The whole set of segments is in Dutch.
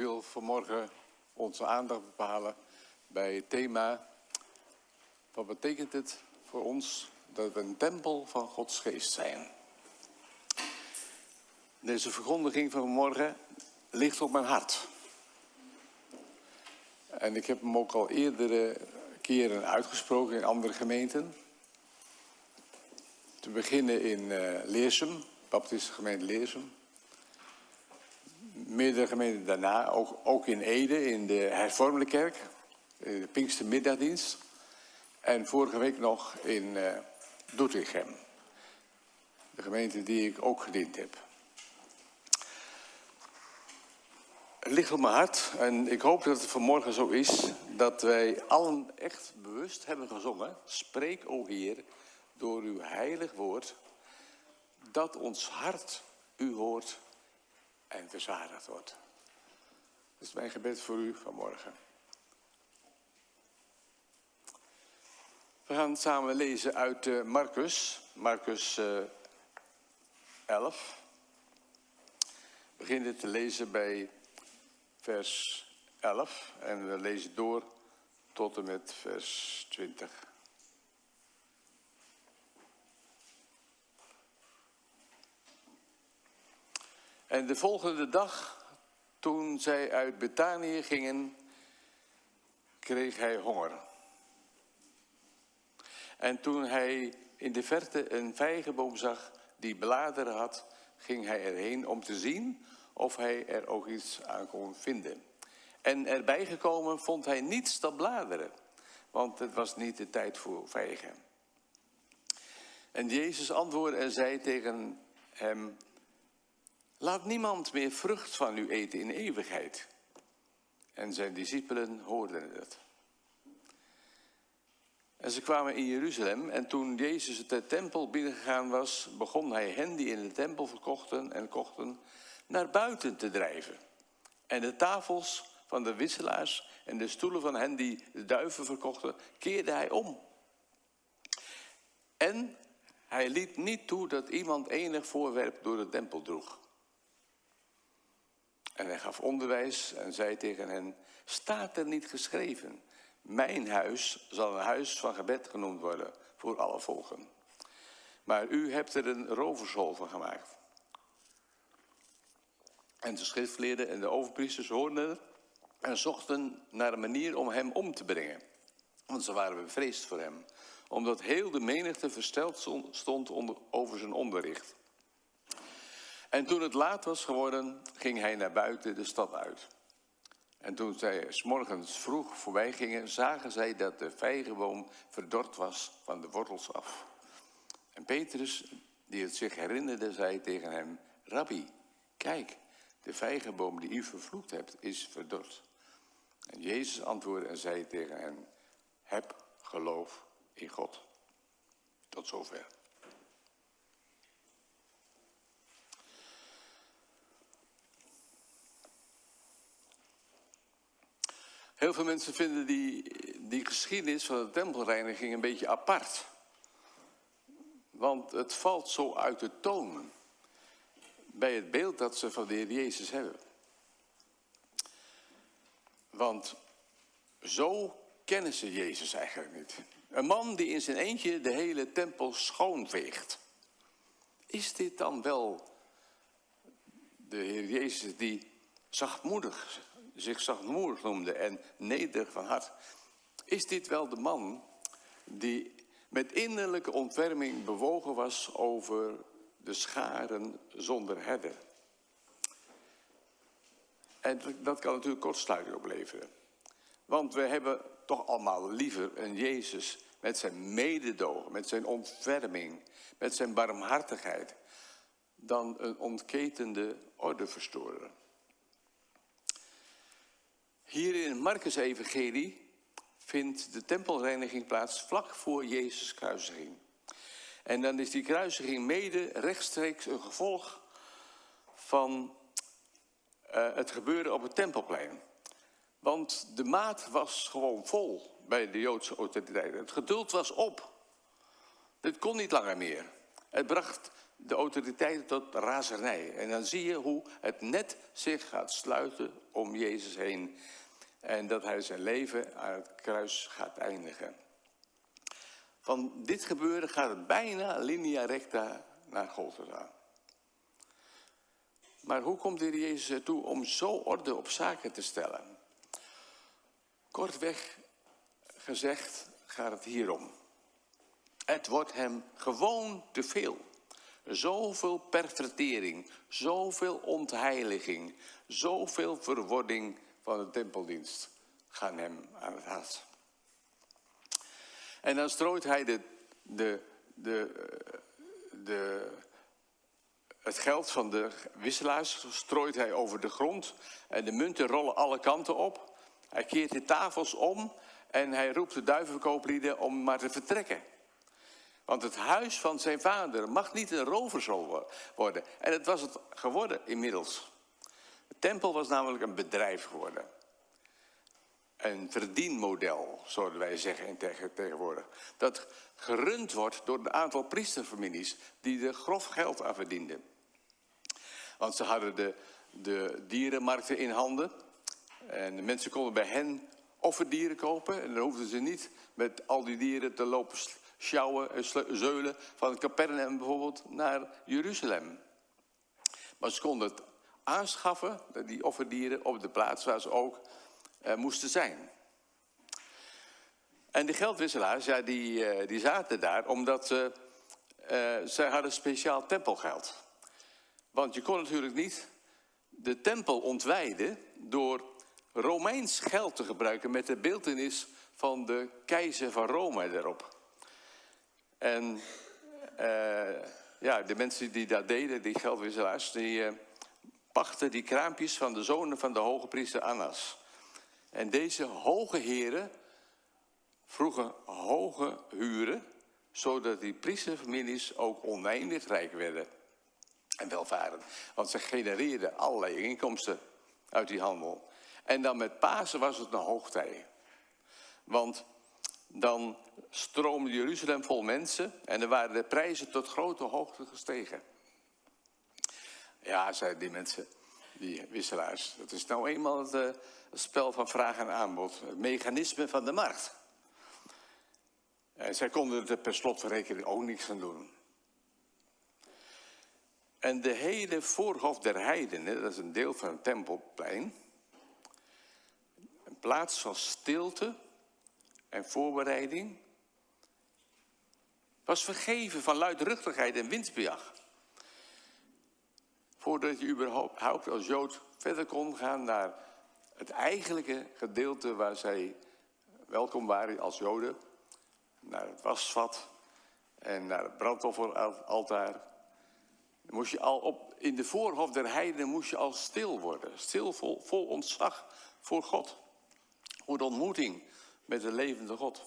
wil vanmorgen onze aandacht bepalen bij het thema... wat betekent het voor ons dat we een tempel van Gods geest zijn? Deze verkondiging van vanmorgen ligt op mijn hart. En ik heb hem ook al eerdere keren uitgesproken in andere gemeenten. Te beginnen in uh, Leersum, Baptistische gemeente Leersum meerdere gemeenten daarna, ook, ook in Ede, in de hervormde kerk, in de Pinkster Middagdienst. En vorige week nog in uh, Doetinchem, de gemeente die ik ook gediend heb. Het ligt op mijn hart en ik hoop dat het vanmorgen zo is dat wij allen echt bewust hebben gezongen. Spreek, o Heer, door uw heilig woord, dat ons hart u hoort en verzadigd wordt. Dat is mijn gebed voor u vanmorgen. We gaan samen lezen uit uh, Marcus, Marcus uh, 11. We beginnen te lezen bij vers 11 en we lezen door tot en met vers 20. En de volgende dag, toen zij uit Betanië gingen, kreeg hij honger. En toen hij in de verte een vijgenboom zag die bladeren had, ging hij erheen om te zien of hij er ook iets aan kon vinden. En erbij gekomen vond hij niets dan bladeren, want het was niet de tijd voor vijgen. En Jezus antwoordde en zei tegen hem, Laat niemand meer vrucht van u eten in eeuwigheid. En zijn discipelen hoorden het. En ze kwamen in Jeruzalem en toen Jezus de tempel binnengegaan was, begon hij hen die in de tempel verkochten en kochten naar buiten te drijven. En de tafels van de wisselaars en de stoelen van hen die de duiven verkochten, keerde hij om. En hij liet niet toe dat iemand enig voorwerp door de tempel droeg. En hij gaf onderwijs en zei tegen hen, staat er niet geschreven, mijn huis zal een huis van gebed genoemd worden voor alle volken. Maar u hebt er een rovershol van gemaakt. En de schriftleerden en de overpriesters hoorden het en zochten naar een manier om hem om te brengen. Want ze waren bevreesd voor hem, omdat heel de menigte versteld stond over zijn onderricht. En toen het laat was geworden, ging hij naar buiten de stad uit. En toen zij s morgens vroeg voorbij gingen, zagen zij dat de vijgenboom verdord was van de wortels af. En Petrus, die het zich herinnerde, zei tegen hem, Rabbi, kijk, de vijgenboom die u vervloekt hebt, is verdord. En Jezus antwoordde en zei tegen hen, heb geloof in God. Tot zover. Heel veel mensen vinden die, die geschiedenis van de tempelreiniging een beetje apart. Want het valt zo uit de toon bij het beeld dat ze van de Heer Jezus hebben. Want zo kennen ze Jezus eigenlijk niet. Een man die in zijn eentje de hele tempel schoonveegt. Is dit dan wel de Heer Jezus die zachtmoedig zich zachtmoedig noemde en nederig van hart. Is dit wel de man die met innerlijke ontferming bewogen was over de scharen zonder herder? En dat kan natuurlijk kortsluiting opleveren. Want we hebben toch allemaal liever een Jezus met zijn mededogen, met zijn ontferming, met zijn barmhartigheid, dan een ontketende ordeverstorer. Hier in het Marcus-evangelie vindt de tempelreiniging plaats vlak voor Jezus' kruisiging. En dan is die kruisiging mede rechtstreeks een gevolg van uh, het gebeuren op het tempelplein. Want de maat was gewoon vol bij de Joodse autoriteiten. Het geduld was op. Dit kon niet langer meer. Het bracht de autoriteiten tot razernij. En dan zie je hoe het net zich gaat sluiten om Jezus heen. En dat hij zijn leven aan het kruis gaat eindigen. Van dit gebeuren gaat het bijna linea recta naar Golgotha. Maar hoe komt de Heer Jezus ertoe om zo orde op zaken te stellen? Kortweg gezegd gaat het hierom. Het wordt hem gewoon te veel. Zoveel pervertering, zoveel ontheiliging, zoveel verwording van de tempeldienst gaan hem aan het hart. En dan strooit hij de, de, de, de, het geld van de wisselaars strooit hij over de grond en de munten rollen alle kanten op. Hij keert de tafels om en hij roept de duivenverkooplieden om maar te vertrekken. Want het huis van zijn vader mag niet een roversel worden. En het was het geworden inmiddels. De tempel was namelijk een bedrijf geworden. Een verdienmodel, zouden wij zeggen tegenwoordig. Dat gerund wordt door een aantal priesterfamilies die er grof geld aan verdienden. Want ze hadden de, de dierenmarkten in handen. En de mensen konden bij hen offerdieren kopen. En dan hoefden ze niet met al die dieren te lopen sjouwen en zeulen van Capernaum bijvoorbeeld naar Jeruzalem. Maar ze konden het aanschaffen, die offerdieren, op de plaats waar ze ook eh, moesten zijn. En de geldwisselaars, ja, die, eh, die zaten daar omdat ze, uh, zij hadden speciaal tempelgeld. Want je kon natuurlijk niet de tempel ontwijden door Romeins geld te gebruiken met de beeldenis van de keizer van Rome erop. En uh, ja, de mensen die dat deden, die geldwisselaars, die die kraampjes van de zonen van de hoge priester Annas. En deze hoge heren vroegen hoge huren, zodat die priesterfamilies ook oneindig rijk werden en welvarend. Want ze genereerden allerlei inkomsten uit die handel. En dan met Pasen was het een hoogtij. Want dan stroomde Jeruzalem vol mensen en er waren de prijzen tot grote hoogte gestegen. Ja, zeiden die mensen, die wisselaars, dat is nou eenmaal het, uh, het spel van vraag en aanbod, het mechanisme van de markt. En zij konden er per slotverrekening ook niks aan doen. En de hele voorhof der heidenen, dat is een deel van het tempelplein, een plaats van stilte en voorbereiding, was vergeven van luidruchtigheid en winstbejag. Voordat je überhaupt als Jood verder kon gaan naar het eigenlijke gedeelte waar zij welkom waren als Joden, naar het wasvat en naar het brandofferaltaar. Moest je al op, in de voorhof der heidenen moest je al stil worden. Stil, vol, vol ontzag voor God. Voor de ontmoeting met de levende God.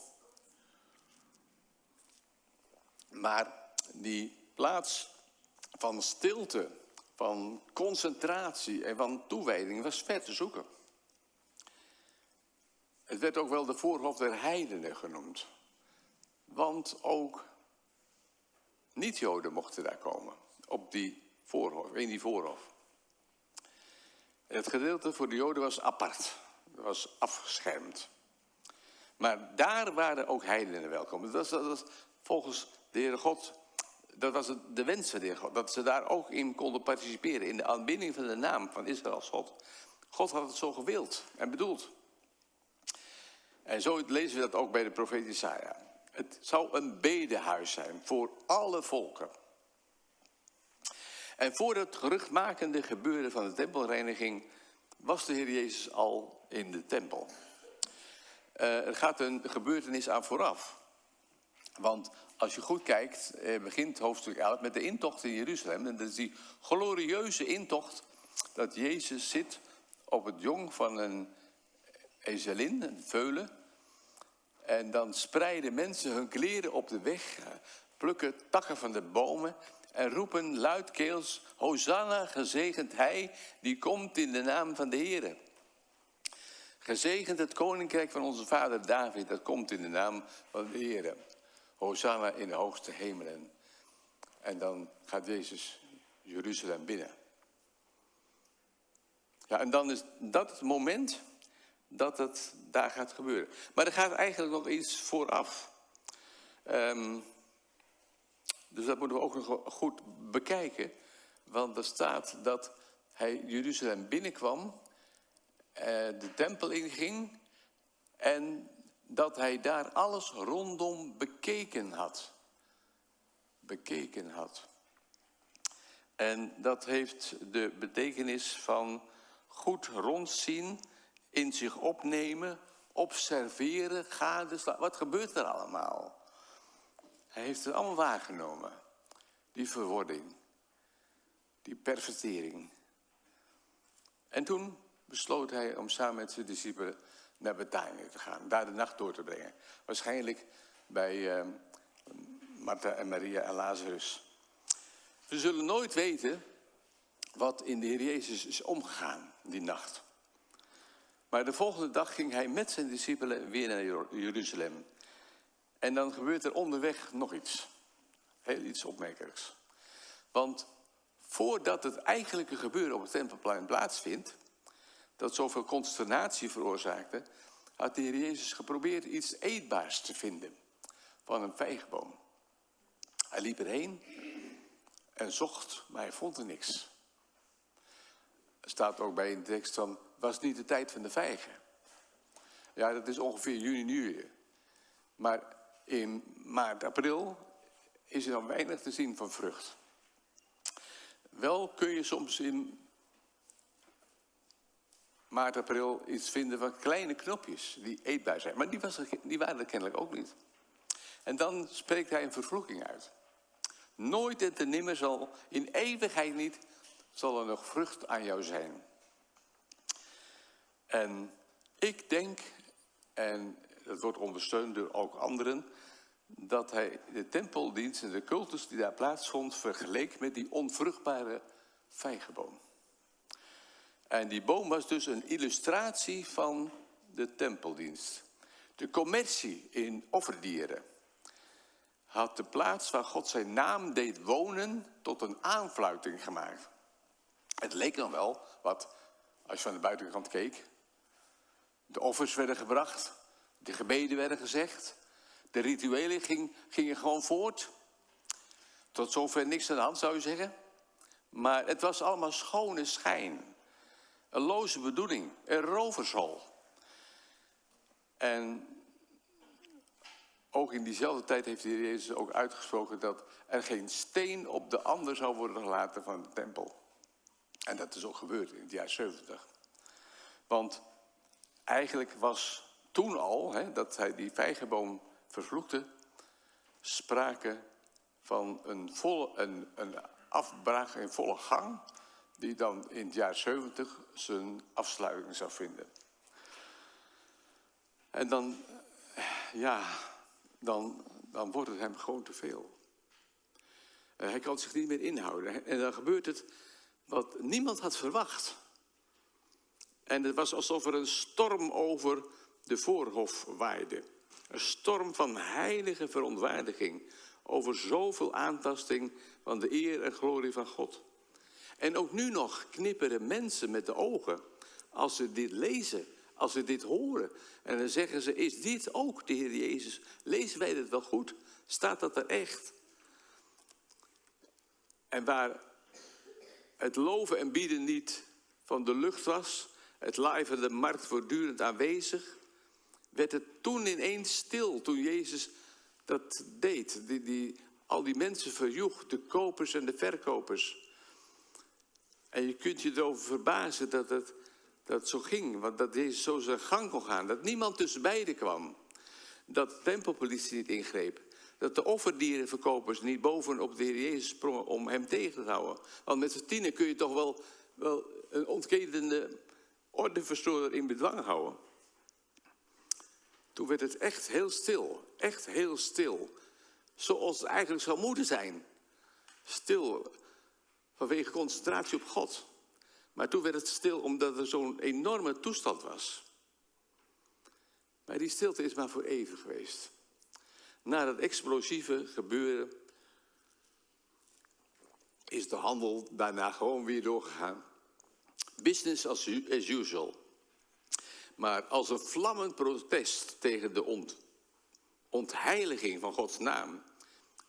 Maar die plaats van stilte, van concentratie en van toewijding was ver te zoeken. Het werd ook wel de voorhof der heidenen genoemd. Want ook niet-Joden mochten daar komen, op die voorhof, in die voorhof. Het gedeelte voor de Joden was apart, was afgeschermd. Maar daar waren ook heidenen welkom. Dat was, dat was volgens de Heere God, dat was de wens van de Heer God. Dat ze daar ook in konden participeren, in de aanbinding van de naam van Israëls God. God had het zo gewild en bedoeld. En zo lezen we dat ook bij de profeet Isaiah. Het zou een bedehuis zijn voor alle volken. En voor het geruchtmakende gebeuren van de tempelreiniging was de Heer Jezus al in de tempel. Uh, er gaat een gebeurtenis aan vooraf. Want als je goed kijkt, eh, begint hoofdstuk 11 met de intocht in Jeruzalem. En dat is die glorieuze intocht dat Jezus zit op het jong van een ezelin, een veulen. En dan spreiden mensen hun kleren op de weg, plukken takken van de bomen en roepen luidkeels, Hosanna, gezegend hij die komt in de naam van de Heer. Gezegend het koninkrijk van onze vader David, dat komt in de naam van de Heer. Hosanna in de hoogste hemelen. En dan gaat Jezus Jeruzalem binnen. Ja, en dan is dat het moment dat het daar gaat gebeuren. Maar er gaat eigenlijk nog iets vooraf. Ehm, dus dat moeten we ook nog goed bekijken. Want er staat dat hij Jeruzalem binnenkwam, eh, de tempel inging en dat hij daar alles rondom bekeken had. Bekeken had. En dat heeft de betekenis van goed rondzien, in zich opnemen, observeren, gadeslaan. Wat gebeurt er allemaal? Hij heeft het allemaal waargenomen. Die verwording, die pervertering. En toen besloot hij om samen met zijn discipelen naar Betanië te gaan. Daar de nacht door te brengen. Waarschijnlijk bij uh, Martha en Maria en Lazarus. We zullen nooit weten wat in de Heer Jezus is omgegaan die nacht. Maar de volgende dag ging hij met zijn discipelen weer naar Jeruzalem. En dan gebeurt er onderweg nog iets. Heel iets opmerkelijks. Want voordat het eigenlijke gebeuren op het Tempelplein plaatsvindt, dat zoveel consternatie veroorzaakte, had de Heer Jezus geprobeerd iets eetbaars te vinden van een vijgenboom. Hij liep erheen en zocht, maar hij vond er niks. Er staat ook bij in de tekst van, was niet de tijd van de vijgen. Ja, dat is ongeveer juni, juli. Maar in maart, april is er dan weinig te zien van vrucht. Wel kun je soms in maart, april iets vinden van kleine knopjes die eetbaar zijn. Maar die, was die waren er kennelijk ook niet. En dan spreekt hij een vervloeking uit. Nooit en te nimmer zal, in eeuwigheid niet, zal er nog vrucht aan jou zijn. En ik denk, en dat wordt ondersteund door ook anderen, dat hij de tempeldienst en de cultus die daar plaatsvond vergeleek met die onvruchtbare vijgenboom. En die boom was dus een illustratie van de tempeldienst. De commercie in offerdieren had de plaats waar God zijn naam deed wonen tot een aanfluiting gemaakt. Het leek dan wel wat, als je van de buitenkant keek, de offers werden gebracht, de gebeden werden gezegd, de rituelen ging, gingen gewoon voort. Tot zover niks aan de hand zou je zeggen. Maar het was allemaal schone schijn. Een loze bedoeling, een rovershol. En ook in diezelfde tijd heeft de Heer Jezus ook uitgesproken dat er geen steen op de ander zou worden gelaten van de tempel. En dat is ook gebeurd in het jaar 70. Want eigenlijk was toen al, hè, dat hij die vijgenboom vervloekte, sprake van een, volle, een, een afbraak in volle gang, die dan in het jaar 70 zijn afsluiting zou vinden. En dan, ja, dan, dan wordt het hem gewoon te veel. Hij kan zich niet meer inhouden. En dan gebeurt het wat niemand had verwacht. En het was alsof er een storm over de voorhof waaide. Een storm van heilige verontwaardiging over zoveel aantasting van de eer en glorie van God. En ook nu nog knipperen mensen met de ogen als ze dit lezen, als ze dit horen. En dan zeggen ze, is dit ook de Heer Jezus? Lezen wij dit wel goed? Staat dat er echt? En waar het loven en bieden niet van de lucht was, het live en de markt voortdurend aanwezig, werd het toen ineens stil, toen Jezus dat deed. Die, die, al die mensen verjoeg, de kopers en de verkopers. En je kunt je erover verbazen dat het dat zo ging. Want dat Jezus zo zijn gang kon gaan. Dat niemand tussen beiden kwam. Dat de tempelpolitie niet ingreep. Dat de offerdierenverkopers niet bovenop de Heer Jezus sprongen om hem tegen te houden. Want met z'n tienen kun je toch wel, wel een ontkedende ordeverstoorder in bedwang houden. Toen werd het echt heel stil. Echt heel stil. Zoals het eigenlijk zou moeten zijn. Stil vanwege concentratie op God. Maar toen werd het stil omdat er zo'n enorme toestand was. Maar die stilte is maar voor even geweest. Na dat explosieve gebeuren is de handel daarna gewoon weer doorgegaan. Business as usual. Maar als een vlammend protest tegen de ont, ontheiliging van Gods naam,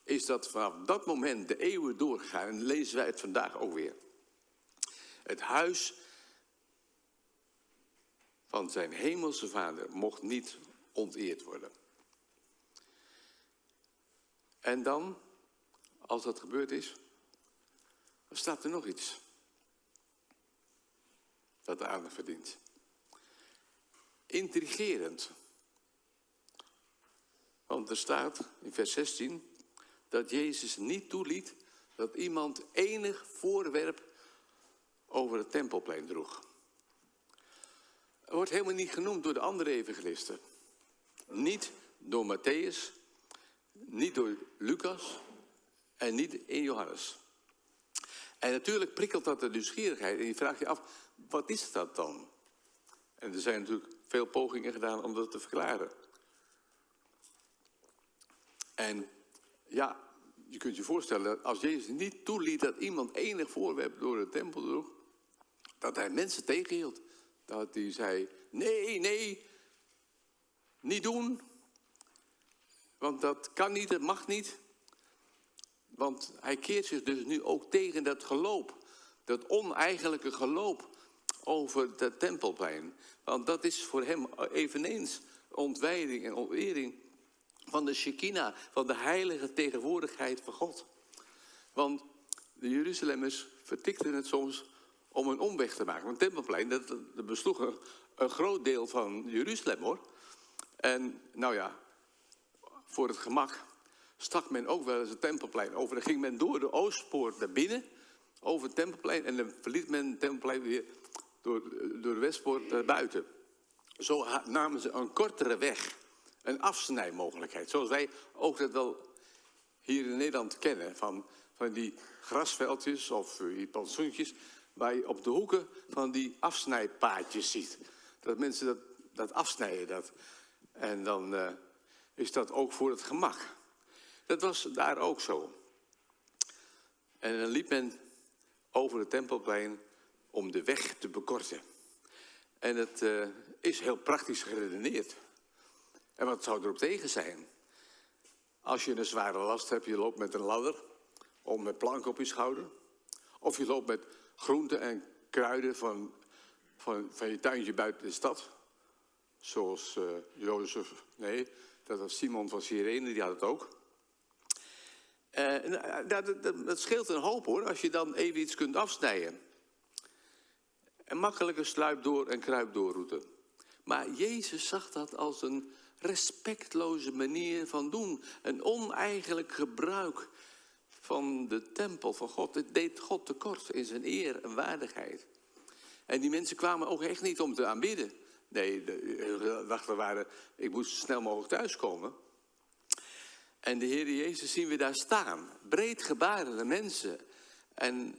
is dat vanaf dat moment de eeuwen doorgegaan. En lezen wij het vandaag ook weer. Het huis van zijn hemelse vader mocht niet onteerd worden. En dan, als dat gebeurd is, staat er nog iets dat de aandacht verdient. Intrigerend. Want er staat in vers 16 dat Jezus niet toeliet dat iemand enig voorwerp over het tempelplein droeg. Het wordt helemaal niet genoemd door de andere evangelisten. Niet door Matthäus, niet door Lucas en niet in Johannes. En natuurlijk prikkelt dat de nieuwsgierigheid. En je vraagt je af, wat is dat dan? En er zijn natuurlijk veel pogingen gedaan om dat te verklaren. En ja, je kunt je voorstellen, als Jezus niet toeliet dat iemand enig voorwerp door de tempel droeg, dat hij mensen tegenhield. Dat hij zei, nee, nee, niet doen. Want dat kan niet, dat mag niet. Want hij keert zich dus nu ook tegen dat geloop. Dat oneigenlijke geloop over het tempelplein. Want dat is voor hem eveneens ontwijding en ontwering van de Shekinah, van de heilige tegenwoordigheid van God. Want de Jeruzalemmers vertikten het soms om een omweg te maken. Want het tempelplein, dat, dat besloeg een, een groot deel van Jeruzalem hoor. En nou ja, voor het gemak stak men ook wel eens het tempelplein over. Dan ging men door de oostpoort naar binnen, over het tempelplein. En dan verliet men het tempelplein weer door, door de westpoort naar buiten. Zo namen ze een kortere weg, een afsnijmogelijkheid. Zoals wij ook dat wel hier in Nederland kennen. Van, van die grasveldjes of eh, die plantsoentjes. Waar je op de hoeken van die afsnijpaadjes ziet. Dat mensen dat, dat afsnijden. Dat. En dan uh, is dat ook voor het gemak. Dat was daar ook zo. En dan liep men over het tempelplein om de weg te bekorten. En het uh, is heel praktisch geredeneerd. En wat zou erop tegen zijn? Als je een zware last hebt, je loopt met een ladder, of met plank op je schouder. Of je loopt met groenten en kruiden van, van, je tuintje buiten de stad. Zoals uh, Jozef, nee, dat was Simon van Sirene, die had het ook. Uh, dat, dat, dat, scheelt een hoop hoor, als je dan even iets kunt afsnijden. Een makkelijke sluip door en kruip route. Maar Jezus zag dat als een respectloze manier van doen. Een oneigenlijk gebruik van de tempel van God. Het deed God tekort in zijn eer en waardigheid. En die mensen kwamen ook echt niet om te aanbidden. Nee, de dachten waren, ik moest zo snel mogelijk thuiskomen. En de Heer Jezus zien we daar staan. Breed gebarende mensen. En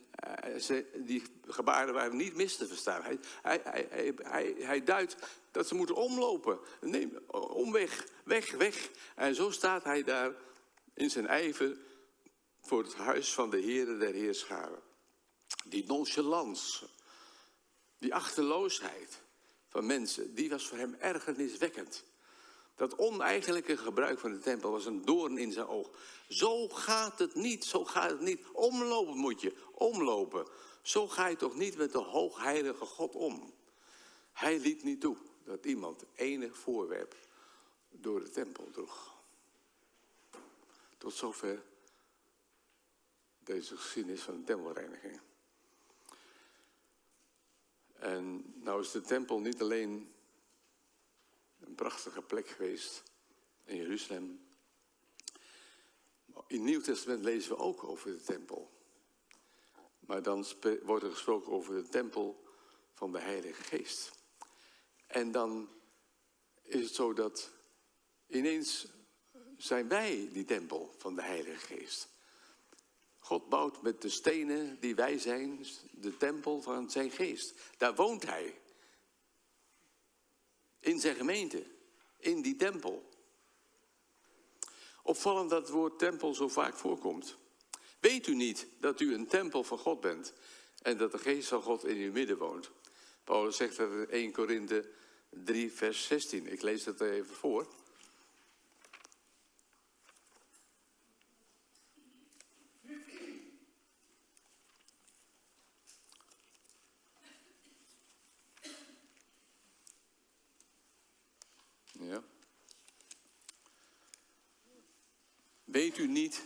uh, ze, die gebaren waren niet mis te verstaan. Hij, hij, hij, hij duidt dat ze moeten omlopen. Neem, omweg, weg, weg. En zo staat hij daar in zijn ijver voor het huis van de Heere der Heerscharen. Die nonchalance, die achterloosheid van mensen, die was voor hem ergerniswekkend. Dat oneigenlijke gebruik van de tempel was een doorn in zijn oog. Zo gaat het niet, zo gaat het niet. Omlopen moet je, omlopen. Zo ga je toch niet met de hoogheilige God om. Hij liet niet toe dat iemand enig voorwerp door de tempel droeg. Tot zover deze geschiedenis van de tempelreiniging. En nou is de tempel niet alleen een prachtige plek geweest in Jeruzalem. In het Nieuw Testament lezen we ook over de tempel. Maar dan wordt er gesproken over de tempel van de Heilige Geest. En dan is het zo dat ineens zijn wij die tempel van de Heilige Geest. God bouwt met de stenen die wij zijn, de tempel van zijn geest. Daar woont hij. In zijn gemeente. In die tempel. Opvallend dat het woord tempel zo vaak voorkomt. Weet u niet dat u een tempel van God bent en dat de geest van God in uw midden woont? Paulus zegt dat in 1 Korinthe 3, vers 16. Ik lees dat even voor. Ja. Weet u niet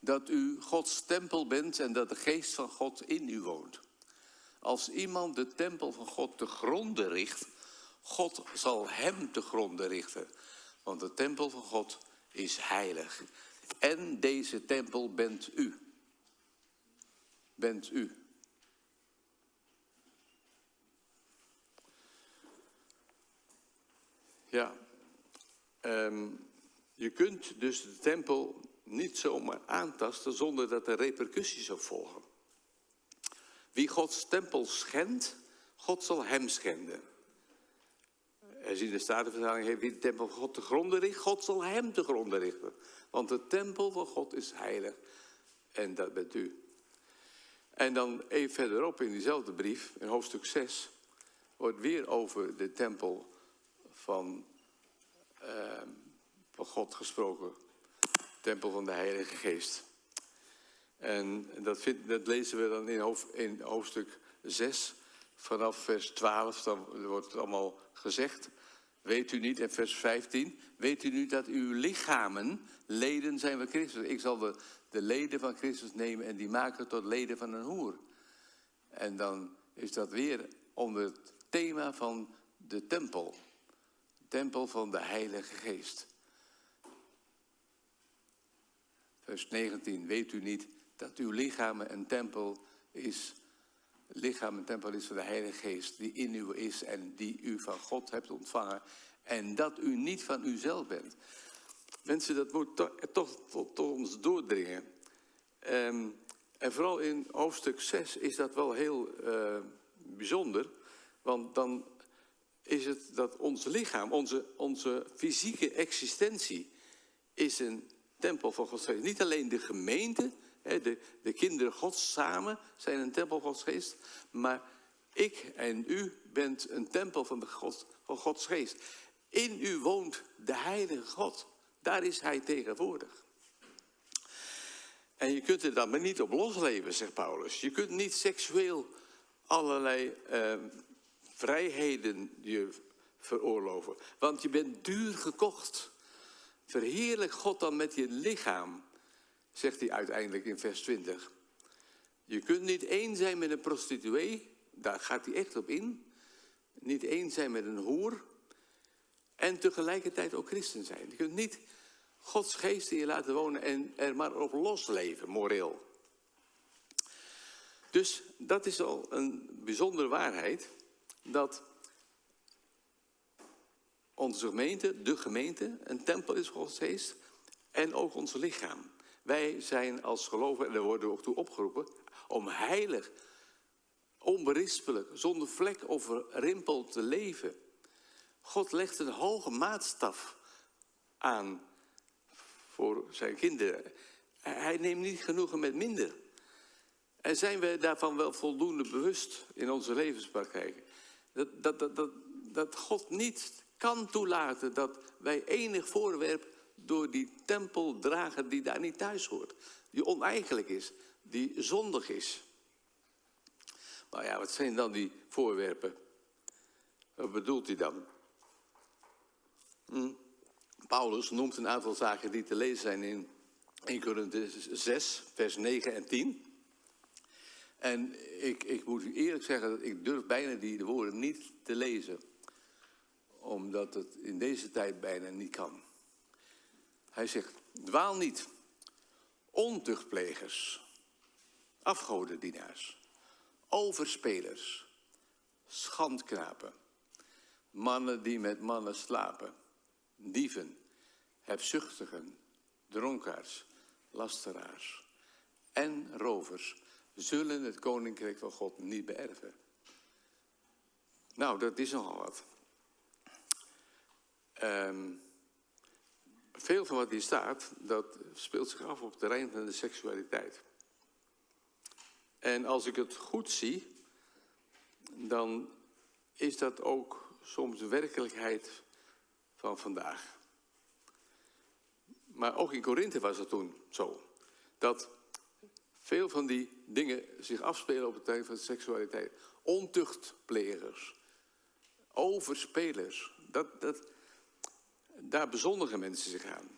dat u Gods tempel bent en dat de geest van God in u woont? Als iemand de tempel van God te gronden richt, God zal hem te gronden richten. Want de tempel van God is heilig. En deze tempel bent u. Bent u. Ja, um, je kunt dus de tempel niet zomaar aantasten zonder dat er repercussies op volgen. Wie Gods tempel schendt, God zal hem schenden. Er in de Statenvertaling heeft wie de tempel God te gronden richt, God zal hem te gronden richten. Want de tempel van God is heilig en dat bent u. En dan even verderop in diezelfde brief, in hoofdstuk 6, wordt weer over de tempel van, uh, van God gesproken. Tempel van de Heilige Geest. En dat, dat lezen we dan in, hoofd, in hoofdstuk 6, vanaf vers 12. Dan wordt het allemaal gezegd. Weet u niet, in vers 15, weet u nu dat uw lichamen leden zijn van Christus? Ik zal de, de leden van Christus nemen en die maken tot leden van een hoer. En dan is dat weer onder het thema van de tempel. Tempel van de Heilige Geest. Vers 19, weet u niet dat uw lichaam een tempel is. Lichaam een tempel is van de Heilige Geest die in u is en die u van God hebt ontvangen. En dat u niet van uzelf bent. Mensen, dat moet toch, tot, ons doordringen. Um, en vooral in hoofdstuk 6 is dat wel heel uh, bijzonder. Want dan is het dat ons lichaam, onze, onze fysieke existentie, is een tempel van geest. Niet alleen de gemeente, de, de kinderen Gods samen zijn een tempel Gods geest. Maar ik en u bent een tempel van, de God, van Gods geest. In u woont de heilige God. Daar is hij tegenwoordig. En je kunt er dan maar niet op losleven, zegt Paulus. Je kunt niet seksueel allerlei eh, vrijheden je veroorloven. Want je bent duur gekocht. Verheerlijk God dan met je lichaam zegt hij uiteindelijk in vers 20. Je kunt niet één zijn met een prostituee, daar gaat hij echt op in. Niet één zijn met een hoer. En tegelijkertijd ook christen zijn. Je kunt niet Gods geest in je laten wonen en er maar op losleven, moreel. Dus dat is al een bijzondere waarheid. Dat onze gemeente, de gemeente, een tempel is voor Gods geest. En ook ons lichaam. Wij zijn als gelovigen, en daar worden we ook toe opgeroepen, om heilig, onberispelijk, zonder vlek of rimpel te leven. God legt een hoge maatstaf aan voor zijn kinderen. Hij neemt niet genoegen met minder. En zijn we daarvan wel voldoende bewust in onze levenspraktijk? Dat, dat, dat, dat, dat God niet kan toelaten dat wij enig voorwerp door die tempel dragen die daar niet thuis hoort. Die oneigenlijk is, die zondig is. Maar ja, wat zijn dan die voorwerpen? Wat bedoelt hij dan? Hm? Paulus noemt een aantal zaken die te lezen zijn in 1 Korinthe 6, vers 9 en 10. En ik, ik moet u eerlijk zeggen, dat ik durf bijna die de woorden niet te lezen. Omdat het in deze tijd bijna niet kan. Hij zegt, dwaal niet, ontuchtplegers, afgodendienaars, overspelers, schandknapen, mannen die met mannen slapen, dieven, hebzuchtigen, dronkaards, lasteraars en rovers zullen het koninkrijk van God niet beërven. Nou, dat is nogal wat. Um, veel van wat hier staat, dat speelt zich af op het terrein van de seksualiteit. En als ik het goed zie, dan is dat ook soms de werkelijkheid van vandaag. Maar ook in Korinthe was het toen zo. Dat veel van die dingen zich afspelen op het terrein van seksualiteit. Ontuchtplegers, overspelers. Dat, dat, daar bezondigen mensen zich aan.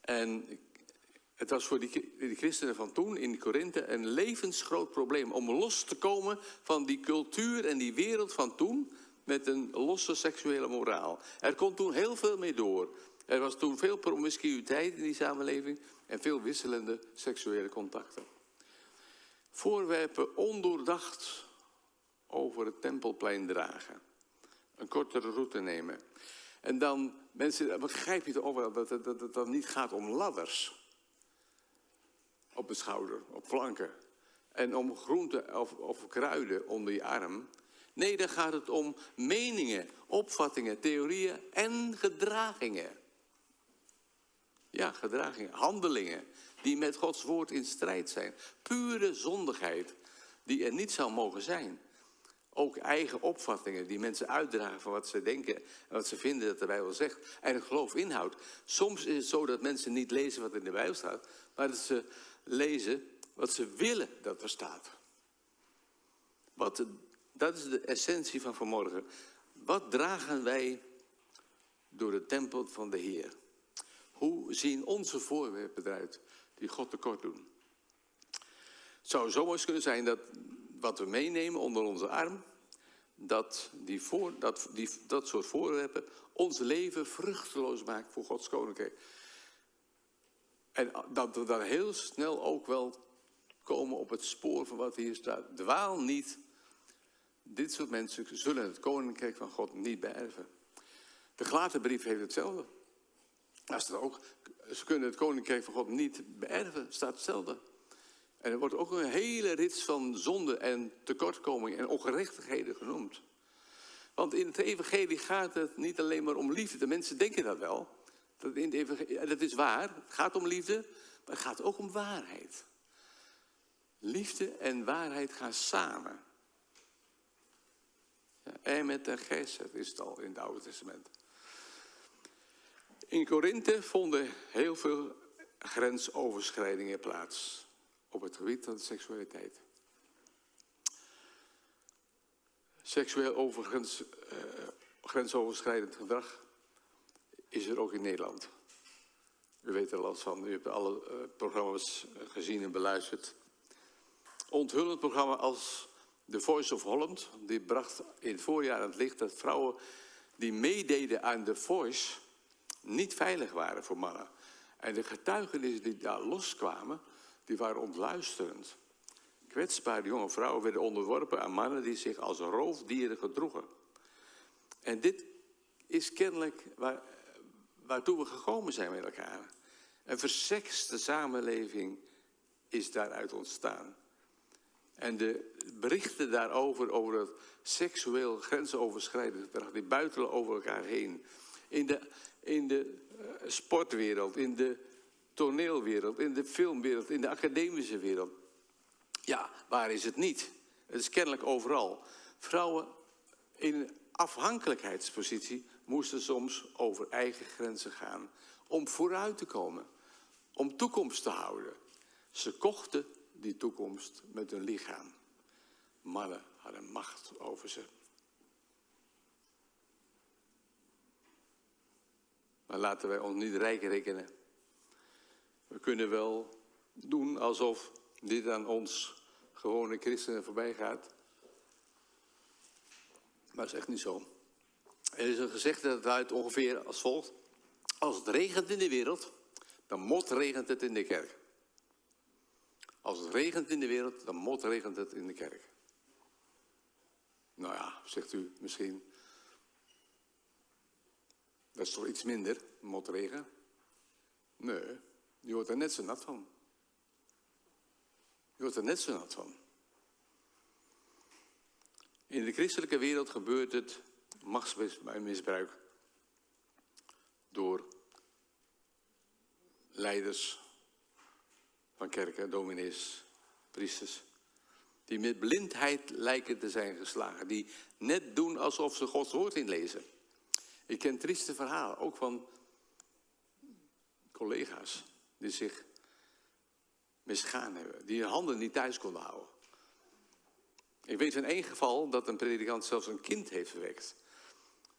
En het was voor die, christenen van toen in Korinthe een levensgroot probleem om los te komen van die cultuur en die wereld van toen met een losse seksuele moraal. Er kon toen heel veel mee door. Er was toen veel promiscuïteit in die samenleving en veel wisselende seksuele contacten. Voorwerpen ondoordacht over het tempelplein dragen. Een kortere route nemen. En dan, mensen, begrijp je toch wel dat het, dat dan niet gaat om ladders. Op de schouder, op flanken. En om groenten of, of kruiden onder je arm. Nee, dan gaat het om meningen, opvattingen, theorieën en gedragingen. Ja, gedragingen, handelingen die met Gods woord in strijd zijn. Pure zondigheid die er niet zou mogen zijn. Ook eigen opvattingen die mensen uitdragen van wat ze denken en wat ze vinden dat de Bijbel zegt. En het geloof inhoudt. Soms is het zo dat mensen niet lezen wat in de Bijbel staat, maar dat ze lezen wat ze willen dat er staat. Wat, dat is de essentie van vanmorgen. Wat dragen wij door de tempel van de Heer? Hoe zien onze voorwerpen eruit die God tekort doen? Het zou zomaar eens kunnen zijn dat wat we meenemen onder onze arm, dat, die voor, dat, die, dat soort voorwerpen ons leven vruchteloos maakt voor Gods koninkrijk. En dat we dan heel snel ook wel komen op het spoor van wat hier staat. Dwaal niet. Dit soort mensen zullen het koninkrijk van God niet beërven. De Glatenbrief heeft hetzelfde. Daar staat ook, ze kunnen het koninkrijk van God niet beërven, staat hetzelfde. En er wordt ook een hele rits van zonde en tekortkomingen en ongerechtigheden genoemd. Want in het evangelie gaat het niet alleen maar om liefde. De mensen denken dat wel. Dat, in het dat is waar, het gaat om liefde, maar het gaat ook om waarheid. Liefde en waarheid gaan samen. Ja, en met de geest is het al in het Oude Testament. In Korinthe vonden heel veel grensoverschrijdingen plaats op het gebied van seksualiteit. Seksueel overigens uh, grensoverschrijdend gedrag is er ook in Nederland. U weet er last van, u hebt alle uh, programma's gezien en beluisterd. Onthullend programma als The Voice of Holland, die bracht in voorjaar aan het licht dat vrouwen die meededen aan The Voice niet veilig waren voor mannen. En de getuigenissen die daar loskwamen, die waren ontluisterend. Kwetsbare jonge vrouwen werden onderworpen aan mannen die zich als roofdieren gedroegen. En dit is kennelijk waar, waartoe we gekomen zijn met elkaar. Een versekste samenleving is daaruit ontstaan. En de berichten daarover, over het seksueel grensoverschrijdend gedrag, die buitelen over elkaar heen. In de, in de uh, sportwereld, in de toneelwereld, in de filmwereld, in de academische wereld. Ja, waar is het niet? Het is kennelijk overal. Vrouwen in afhankelijkheidspositie moesten soms over eigen grenzen gaan om vooruit te komen, om toekomst te houden. Ze kochten die toekomst met hun lichaam. Mannen hadden macht over ze. Maar laten wij ons niet rijk rekenen. We kunnen wel doen alsof dit aan ons gewone christenen voorbij gaat. Maar dat is echt niet zo. Er is een gezegde dat luidt ongeveer als volgt. Als het regent in de wereld, dan mot regent het in de kerk. Als het regent in de wereld, dan mot regent het in de kerk. Nou ja, zegt u misschien. Dat is toch iets minder, motregen? Nee, je wordt er net zo nat van. Je wordt er net zo nat van. In de christelijke wereld gebeurt het machtsmisbruik door leiders van kerken, dominees, priesters. Die met blindheid lijken te zijn geslagen. Die net doen alsof ze Gods woord inlezen. Ik ken trieste verhalen, ook van collega's die zich misgaan hebben. Die hun handen niet thuis konden houden. Ik weet van één geval dat een predikant zelfs een kind heeft verwekt.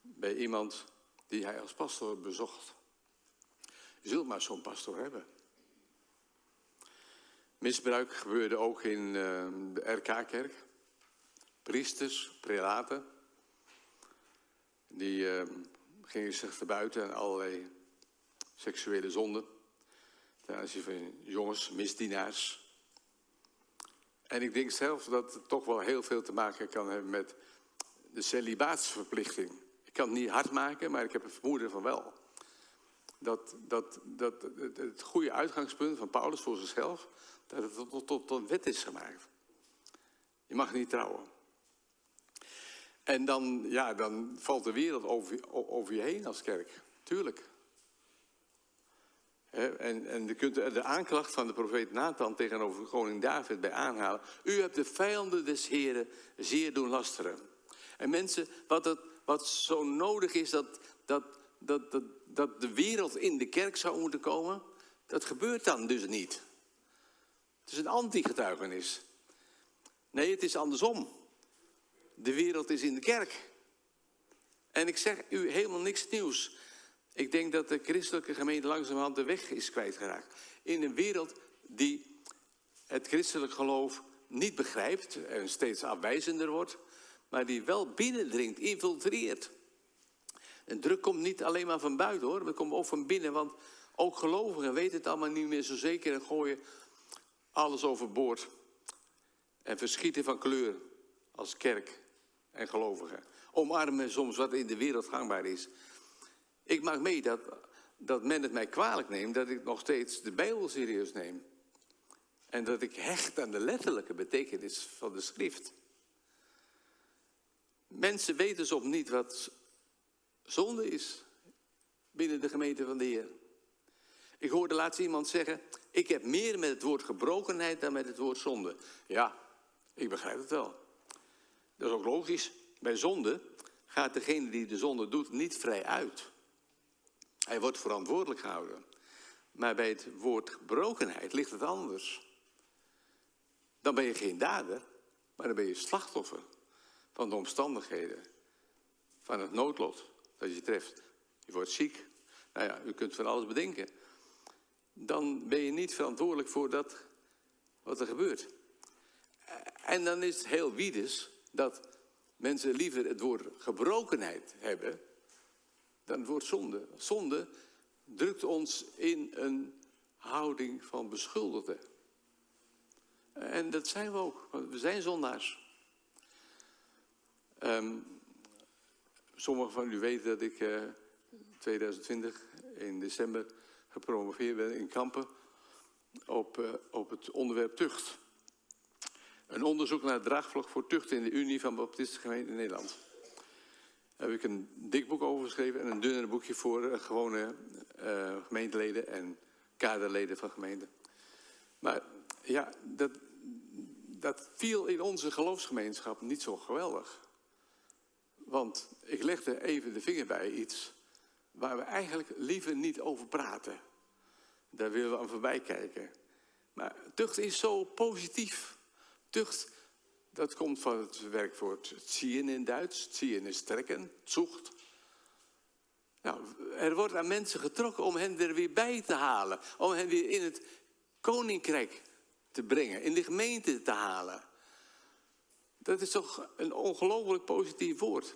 Bij iemand die hij als pastor bezocht. Je zult maar zo'n pastor hebben. Misbruik gebeurde ook in uh, de RK-kerk. Priesters, prelaten. Die uh, gingen zich te buiten aan allerlei seksuele zonden. Ten aanzien van jongens, misdienaars. En ik denk zelf dat het toch wel heel veel te maken kan hebben met de celibaatsverplichting. Ik kan het niet hard maken, maar ik heb het vermoeden van wel. Dat, dat, dat het goede uitgangspunt van Paulus voor zichzelf, dat het tot, tot, tot een wet is gemaakt. Je mag niet trouwen. En dan, ja, dan valt de wereld over, over je heen als kerk. Tuurlijk. En, en je kunt de aanklacht van de profeet Nathan tegenover koning David bij aanhalen. U hebt de vijanden des Heren zeer doen lasteren. En mensen, wat, het, wat zo nodig is dat, dat, dat, dat, dat de wereld in de kerk zou moeten komen, dat gebeurt dan dus niet. Het is een anti-getuigenis. Nee, het is andersom. De wereld is in de kerk. En ik zeg u helemaal niks nieuws. Ik denk dat de christelijke gemeente langzamerhand de weg is kwijtgeraakt. In een wereld die het christelijk geloof niet begrijpt en steeds afwijzender wordt, maar die wel binnendringt, infiltreert. En druk komt niet alleen maar van buiten hoor, het komt ook van binnen, want ook gelovigen weten het allemaal niet meer zo zeker en gooien alles overboord. En verschieten van kleur als kerk en gelovigen. Omarmen soms wat in de wereld gangbaar is. Ik maak mee dat, dat men het mij kwalijk neemt dat ik nog steeds de Bijbel serieus neem. En dat ik hecht aan de letterlijke betekenis van de schrift. Mensen weten soms niet wat zonde is binnen de gemeente van de Heer. Ik hoorde laatst iemand zeggen, ik heb meer met het woord gebrokenheid dan met het woord zonde. Ja, ik begrijp het wel. Dat is ook logisch. Bij zonde gaat degene die de zonde doet niet vrij uit. Hij wordt verantwoordelijk gehouden. Maar bij het woord gebrokenheid ligt het anders. Dan ben je geen dader, maar dan ben je slachtoffer van de omstandigheden. Van het noodlot dat je treft. Je wordt ziek. Nou ja, u kunt van alles bedenken. Dan ben je niet verantwoordelijk voor dat wat er gebeurt. En dan is het heel wiedes dat mensen liever het woord gebrokenheid hebben dan het woord zonde. Zonde drukt ons in een houding van beschuldigde. En dat zijn we ook, want we zijn zondaars. Um, sommigen van u weten dat ik uh, eh, 2020 in december gepromoveerd ben in Kampen op, uh, op het onderwerp tucht. Een onderzoek naar het draagvlak voor tucht in de Unie van Baptistengemeenten in Nederland heb ik een dik boek over geschreven en een dunner boekje voor uh, gewone uh, gemeenteleden en kaderleden van gemeenten. Maar ja, dat, dat viel in onze geloofsgemeenschap niet zo geweldig. Want ik legde even de vinger bij iets waar we eigenlijk liever niet over praten. Daar willen we aan voorbij kijken. Maar tucht is zo positief. Tucht dat komt van het werkwoord zien in Duits. Zien is trekken, zoekt. Nou, er wordt aan mensen getrokken om hen er weer bij te halen. Om hen weer in het koninkrijk te brengen. In de gemeente te halen. Dat is toch een ongelooflijk positief woord.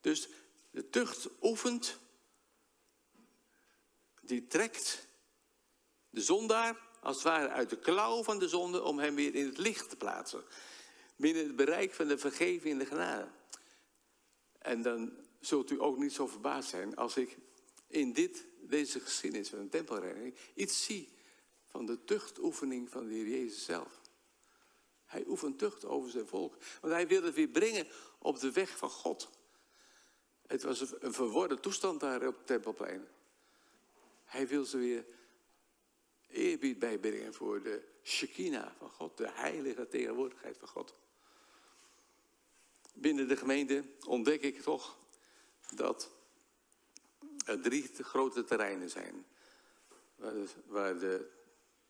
Dus de tucht oefent. Die trekt de zondaar als het ware uit de klauw van de zonde om hem weer in het licht te plaatsen binnen het bereik van de vergeving en de genade. En dan zult u ook niet zo verbaasd zijn als ik in dit, deze geschiedenis van een tempelreiniging iets zie van de tuchtoefening van de Heer Jezus zelf. Hij oefent tucht over zijn volk. Want hij wil het weer brengen op de weg van God. Het was een verworde toestand daar op het tempelplein. Hij wil ze weer Eerbied bijbrengen voor de Shekinah van God, de heilige tegenwoordigheid van God. Binnen de gemeente ontdek ik toch dat er drie grote terreinen zijn. Waar de,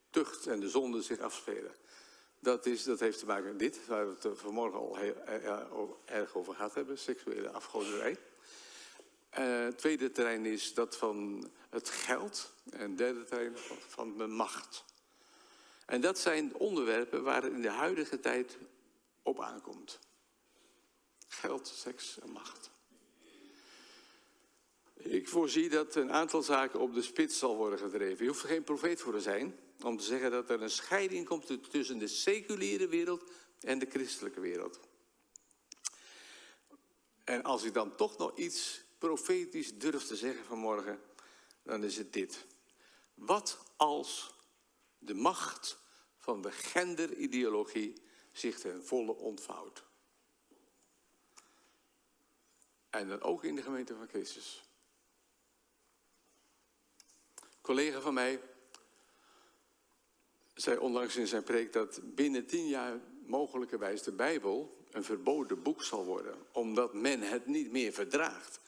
tucht en de zonde zich afspelen. Dat, is, dat heeft te maken met dit, waar we het vanmorgen al heel, erg over gehad hebben, seksuele afgoderij. Het tweede terrein is dat van het geld. En het derde terrein van, van de macht. En dat zijn onderwerpen waar het in de huidige tijd op aankomt. Geld, seks en macht. Ik voorzie dat een aantal zaken op de spits zal worden gedreven. Je hoeft er geen profeet voor te zijn om te zeggen dat er een scheiding komt tussen de seculiere wereld en de christelijke wereld. En als ik dan toch nog iets profetisch durf te zeggen vanmorgen, dan is het dit. Wat als de macht van de genderideologie zich ten volle ontvouwt? En dan ook in de gemeente van Christus. Een collega van mij zei onlangs in zijn preek dat binnen tien jaar mogelijkerwijs de Bijbel een verboden boek zal worden, omdat men het niet meer verdraagt.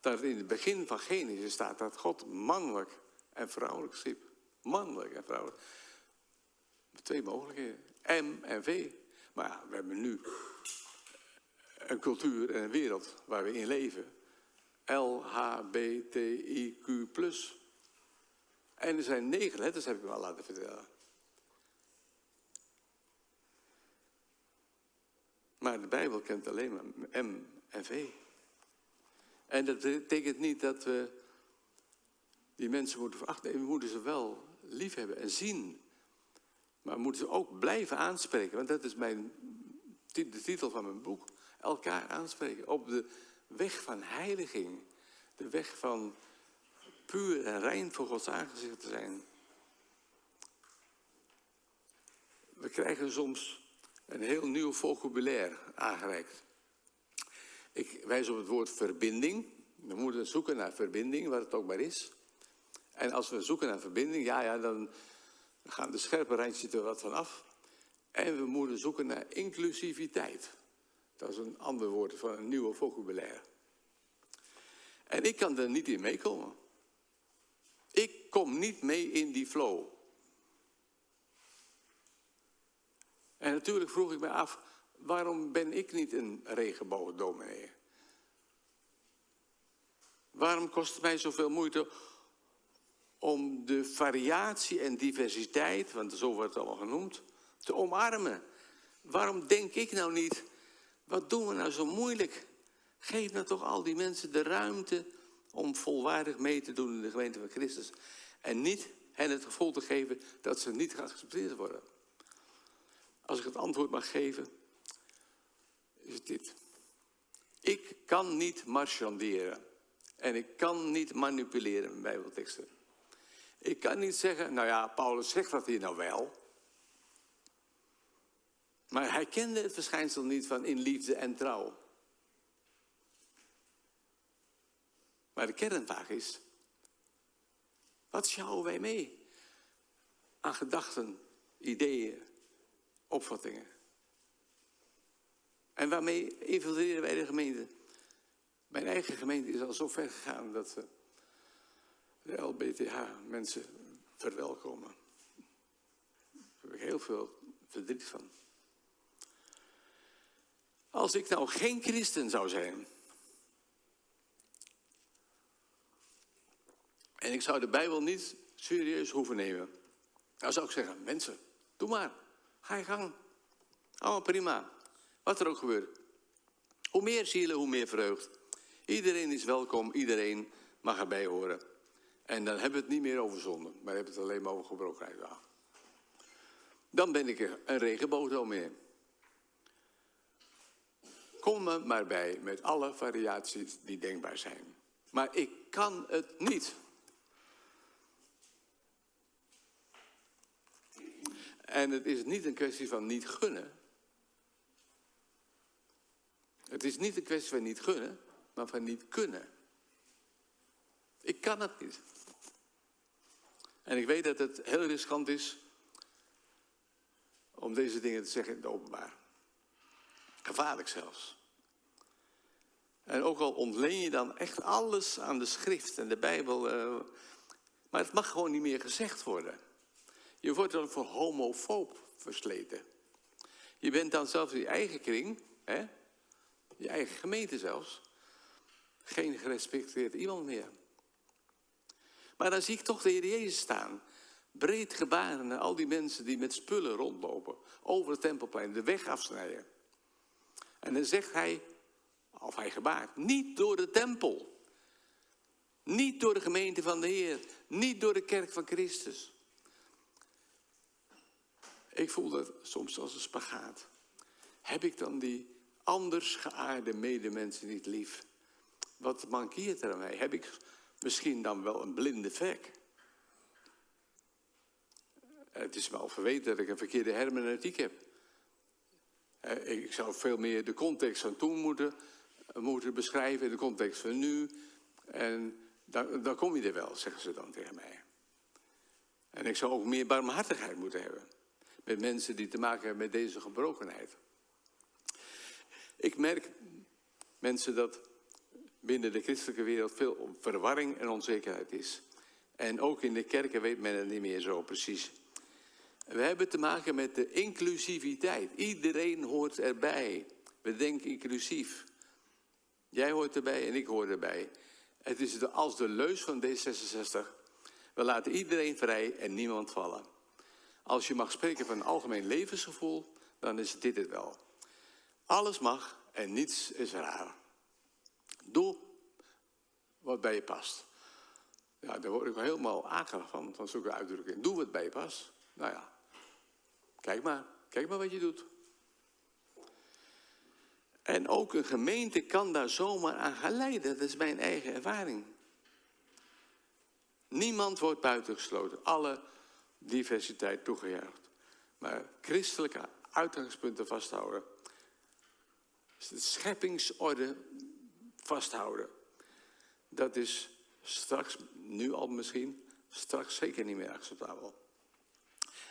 Dat in het begin van Genesis staat dat God mannelijk en vrouwelijk schiep. Mannelijk en vrouwelijk. Twee mogelijkheden. M en V. Maar ja, we hebben nu een cultuur en een wereld waar we in leven. L, H, B, T, I, Q, plus. En er zijn negen letters, heb ik me al laten vertellen. Maar de Bijbel kent alleen maar M en V. En dat betekent niet dat we die mensen moeten verachten. we moeten ze wel lief hebben en zien. Maar we moeten ze ook blijven aanspreken. Want dat is mijn, de titel van mijn boek. Elkaar aanspreken. Op de weg van heiliging. De weg van puur en rein voor Gods aangezicht te zijn. We krijgen soms een heel nieuw vocabulaire aangereikt. Ik wijs op het woord verbinding. We moeten zoeken naar verbinding, wat het ook maar is. En als we zoeken naar verbinding, ja, ja, dan gaan de scherpe randjes er wat van af. En we moeten zoeken naar inclusiviteit. Dat is een ander woord van een nieuwe vocabulaire. En ik kan er niet in meekomen. Ik kom niet mee in die flow. En natuurlijk vroeg ik me af, waarom ben ik niet een regenboogdominee? Waarom kost het mij zoveel moeite om de variatie en diversiteit, want zo wordt het allemaal genoemd, te omarmen? Waarom denk ik nou niet, wat doen we nou zo moeilijk? Geef nou toch al die mensen de ruimte om volwaardig mee te doen in de gemeente van Christus. En niet hen het gevoel te geven dat ze niet geaccepteerd worden. Als ik het antwoord mag geven, is het dit. Ik kan niet marchanderen. En ik kan niet manipuleren met bijbelteksten. Ik kan niet zeggen, nou ja, Paulus zegt dat hier nou wel. Maar hij kende het verschijnsel niet van in liefde en trouw. Maar de kernvraag is, wat sjouwen wij mee aan gedachten, ideeën, opvattingen? En waarmee infiltreren wij de gemeente? Mijn eigen gemeente is al zo ver gegaan dat ze de LBTH-mensen verwelkomen. Daar heb ik heel veel verdriet van. Als ik nou geen christen zou zijn. En ik zou de Bijbel niet serieus hoeven nemen. Dan zou ik zeggen, mensen, doe maar. Ga je gang. Allemaal prima. Wat er ook gebeurt. Hoe meer zielen, hoe meer vreugd. Iedereen is welkom, iedereen mag erbij horen. En dan hebben we het niet meer over zonde, maar hebben we het alleen maar over gebrokenheid. Dan ben ik een regenboogdominee. Kom er maar bij met alle variaties die denkbaar zijn. Maar ik kan het niet. En het is niet een kwestie van niet gunnen. Het is niet een kwestie van niet gunnen, maar van niet kunnen. Ik kan het niet. En ik weet dat het heel riskant is om deze dingen te zeggen in het openbaar. Gevaarlijk zelfs. En ook al ontleen je dan echt alles aan de schrift en de Bijbel, uh, maar het mag gewoon niet meer gezegd worden. Je wordt dan voor homofoob versleten. Je bent dan zelfs in je eigen kring, hè? je eigen gemeente zelfs, geen gerespecteerd iemand meer. Maar dan zie ik toch de Heer Jezus staan. Breed gebaren naar al die mensen die met spullen rondlopen. Over het tempelplein, de weg afsnijden. En dan zegt hij, of hij gebaart, niet door de tempel. Niet door de gemeente van de Heer. Niet door de kerk van Christus. Ik voel dat soms als een spagaat. Heb ik dan die anders geaarde medemensen niet lief? Wat mankeert er aan mij? Heb ik misschien dan wel een blinde vlek? Het is wel verweten dat ik een verkeerde hermeneutiek heb. Ik zou veel meer de context van toen moeten, moeten beschrijven, de context van nu. En dan kom je er wel, zeggen ze dan tegen mij. En ik zou ook meer barmhartigheid moeten hebben. Met mensen die te maken hebben met deze gebrokenheid. Ik merk, mensen, dat binnen de christelijke wereld veel verwarring en onzekerheid is. En ook in de kerken weet men het niet meer zo precies. We hebben te maken met de inclusiviteit. Iedereen hoort erbij. We denken inclusief. Jij hoort erbij en ik hoor erbij. Het is de, als de leus van D66. We laten iedereen vrij en niemand vallen. Als je mag spreken van een algemeen levensgevoel, dan is dit het wel. Alles mag en niets is raar. Doe wat bij je past. Ja, daar word ik wel helemaal akelig van, van zulke uitdrukkingen. Doe wat bij je past. Nou ja, kijk maar. Kijk maar wat je doet. En ook een gemeente kan daar zomaar aan gaan leiden. Dat is mijn eigen ervaring. Niemand wordt buitengesloten. Alle diversiteit toegejuicht. Maar christelijke uitgangspunten vasthouden. De scheppingsorde vasthouden. Dat is straks, nu al misschien, straks zeker niet meer acceptabel.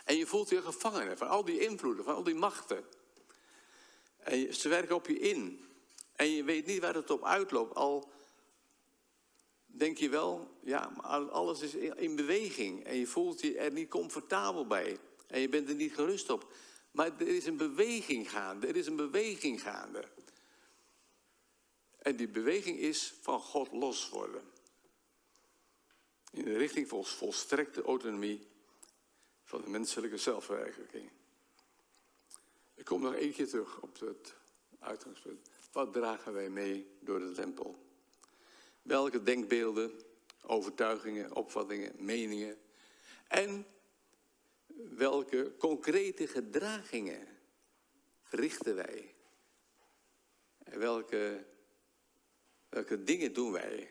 En je voelt je gevangen van al die invloeden, van al die machten. En ze werken op je in. En je weet niet waar het op uitloopt. Al denk je wel, ja, maar alles is in beweging. En je voelt je er niet comfortabel bij. En je bent er niet gerust op. Maar er is een beweging gaande. Er is een beweging gaande. En die beweging is van God los worden. In de richting van volstrekte autonomie van de menselijke zelfverwerkelijking. Ik kom nog één keer terug op het uitgangspunt. Wat dragen wij mee door de tempel? Welke denkbeelden, overtuigingen, opvattingen, meningen en welke concrete gedragingen verrichten wij? En welke, welke dingen doen wij?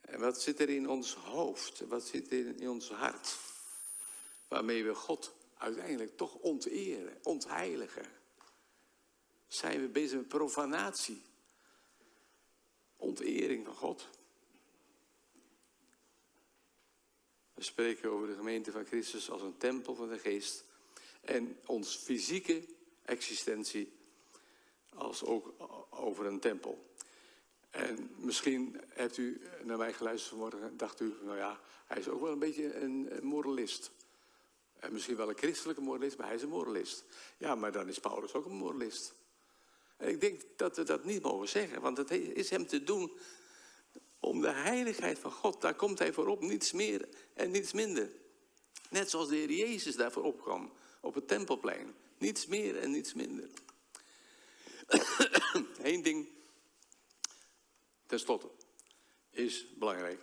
En wat zit er in ons hoofd? Wat zit er in ons hart? Waarmee we God uiteindelijk toch onteren, ontheiligen. Zijn we bezig met profanatie? Ontering van God. We spreken over de gemeente van Christus als een tempel van de geest. En ons fysieke existentie als ook over een tempel. En misschien hebt u naar mij geluisterd vanmorgen en dacht u, nou ja, hij is ook wel een beetje een moralist. En misschien wel een christelijke moralist, maar hij is een moralist. Ja, maar dan is Paulus ook een moralist. En ik denk dat we dat niet mogen zeggen, want het is hem te doen om de heiligheid van God. Daar komt hij voor op, niets meer en niets minder. Net zoals de Heer Jezus daarvoor opkwam op het tempelplein. Niets meer en niets minder. Eén ding, ten slotte, is belangrijk.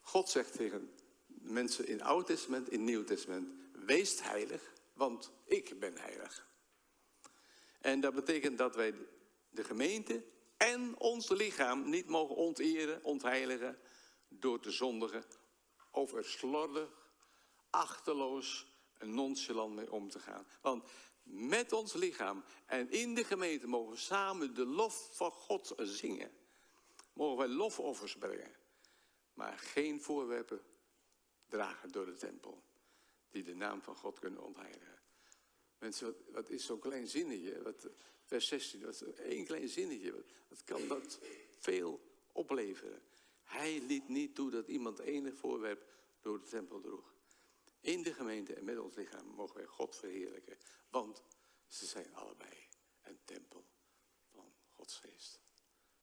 God zegt tegen mensen in het Oude Testament, in het Nieuw Testament: Wees heilig, want ik ben heilig. En dat betekent dat wij de gemeente en ons lichaam niet mogen onteren, ontheiligen door te zondigen of er slordig, achterloos en nonchalant mee om te gaan. Want met ons lichaam en in de gemeente mogen we samen de lof van God zingen. Mogen wij lofoffers brengen. Maar geen voorwerpen dragen door de tempel. Die de naam van God kunnen ontheiligen. Mensen, wat, is zo'n klein zinnetje? Wat, vers 16, wat, één klein zinnetje. Wat, wat kan dat veel opleveren? Hij liet niet toe dat iemand enig voorwerp door de tempel droeg. In de gemeente en met ons lichaam mogen wij God verheerlijken. Want ze zijn allebei een tempel van Gods geest.